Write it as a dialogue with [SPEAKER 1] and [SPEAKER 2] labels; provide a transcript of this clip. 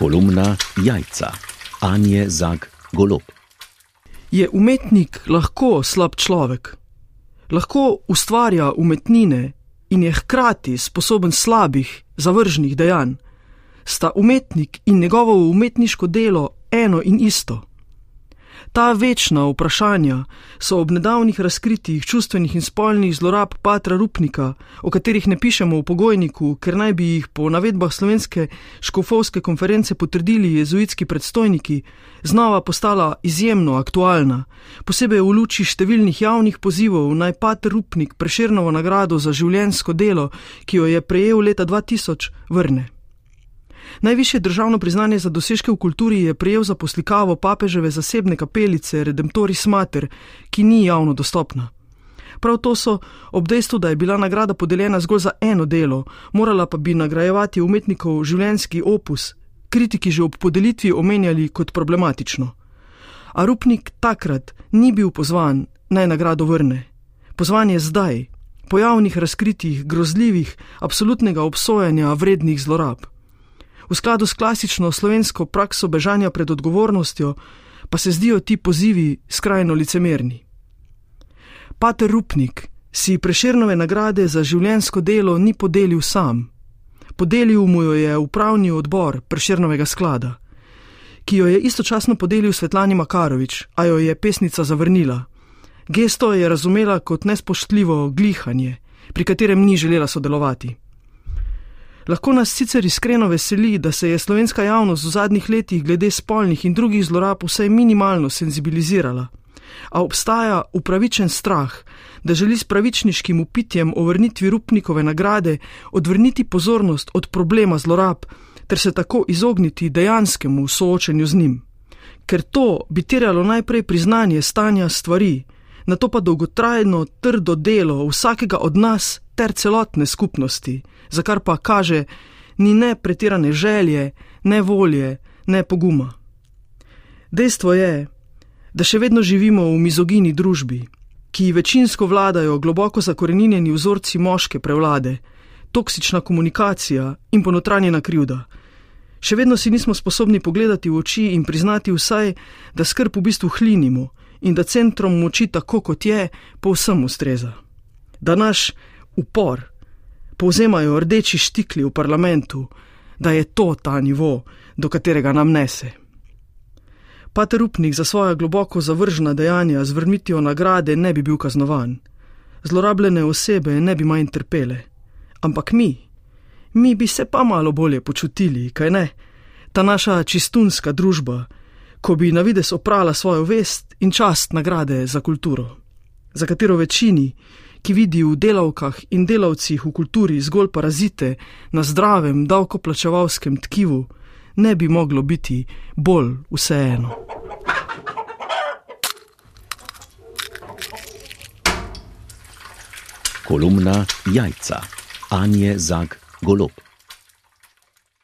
[SPEAKER 1] Kolumna Jajca, Anje Zag Golob.
[SPEAKER 2] Je umetnik lahko slab človek? Lahko ustvarja umetnine in je hkrati sposoben slabih, zavržnih dejanj? Sta umetnik in njegovo umetniško delo eno in isto? Ta večna vprašanja so ob nedavnih razkritjih čustvenih in spolnih zlorab Patra Rupnika, o katerih ne pišemo v pogojniku, ker naj bi jih po navedbah slovenske škofovske konference potrdili jezuitski predstojniki, znova postala izjemno aktualna, posebej v luči številnih javnih pozivov naj Patr Rupnik preširnovo nagrado za življensko delo, ki jo je prejel leta 2000, vrne. Najvišje državno priznanje za dosežke v kulturi je prejel za poslikavo papeževe zasebne kapelice Redemptoris Mater, ki ni javno dostopna. Prav to so, ob dejstvu, da je bila nagrada podeljena zgolj za eno delo, morala pa bi nagrajevati umetnikov življenjski opus, kritiki že ob podelitvi omenjali kot problematično. A Rupnik takrat ni bil pozvan naj nagrado vrne. Pozvan je zdaj, po javnih razkritjih grozljivih, absolutnega obsojanja vrednih zlorab. V skladu s klasično slovensko prakso bežanja pred odgovornostjo, pa se zdijo ti pozivi skrajno licemerni. Pater Rupnik si preširnove nagrade za življensko delo ni podelil sam. Podelil mu jo je upravni odbor preširnovega sklada, ki jo je istočasno podelil Svetlani Makarovič, a jo je pesnica zavrnila. Gesto je razumela kot nespoštljivo glihanje, pri katerem ni želela sodelovati. Lahko nas sicer iskreno veseli, da se je slovenska javnost v zadnjih letih glede spolnih in drugih zlorab vsaj minimalno senzibilizirala. A obstaja upravičen strah, da želi s pravičniškim upitjem o vrnitvi Rupnikove nagrade odvrniti pozornost od problema zlorab ter se tako izogniti dejanskemu soočenju z njim. Ker to bi terjalo najprej priznanje stanja stvari, na to pa dolgotrajno trdo delo vsakega od nas ter celotne skupnosti, za kar pa kaže ni ne pretirane želje, ne volje, ne poguma. Dejstvo je, da še vedno živimo v mizogini družbi, ki večinsko vladajo globoko zakorenjeni vzorci moške prevlade, toksična komunikacija in ponotranjena krivda. Še vedno si nismo sposobni pogledati v oči in priznati vsaj, da skrb v bistvu hlinimo in da centrom moči tako kot je, povsem ustreza. Da naš upor povzemajo rdeči štikli v parlamentu, da je to ta nivo, do katerega nam nese. Pater Upnik za svoja globoko zavržena dejanja z vrnitvijo nagrade ne bi bil kaznovan, zlorabljene osebe ne bi manj trpele, ampak mi, mi bi se pa malo bolje počutili, kaj ne? Ta naša čistunska družba, ko bi na vides oprala svojo vest in čast nagrade za kulturo, za katero večini, ki vidi v delavkah in delavcih v kulturi zgolj parazite na zdravem davkoplačevalskem tkivu, ne bi moglo biti bolj vseeno.
[SPEAKER 1] Kolumna Jajca, Anje Zag Golob.